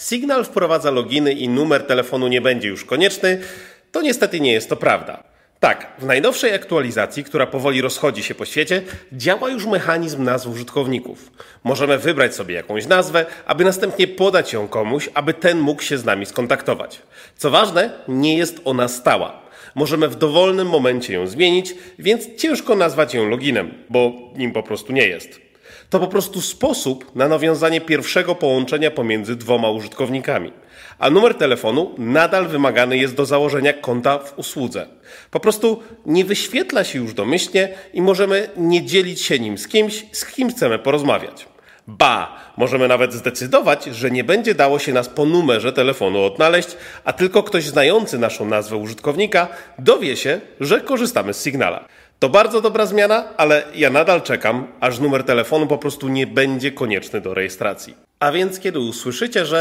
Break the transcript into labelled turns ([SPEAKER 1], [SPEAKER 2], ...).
[SPEAKER 1] Signal wprowadza loginy i numer telefonu nie będzie już konieczny, to niestety nie jest to prawda. Tak, w najnowszej aktualizacji, która powoli rozchodzi się po świecie, działa już mechanizm nazw użytkowników. Możemy wybrać sobie jakąś nazwę, aby następnie podać ją komuś, aby ten mógł się z nami skontaktować. Co ważne, nie jest ona stała. Możemy w dowolnym momencie ją zmienić, więc ciężko nazwać ją loginem, bo nim po prostu nie jest. To po prostu sposób na nawiązanie pierwszego połączenia pomiędzy dwoma użytkownikami. A numer telefonu nadal wymagany jest do założenia konta w usłudze. Po prostu nie wyświetla się już domyślnie i możemy nie dzielić się nim z kimś, z kim chcemy porozmawiać. Ba, możemy nawet zdecydować, że nie będzie dało się nas po numerze telefonu odnaleźć, a tylko ktoś znający naszą nazwę użytkownika dowie się, że korzystamy z Signala. To bardzo dobra zmiana, ale ja nadal czekam, aż numer telefonu po prostu nie będzie konieczny do rejestracji. A więc kiedy usłyszycie, że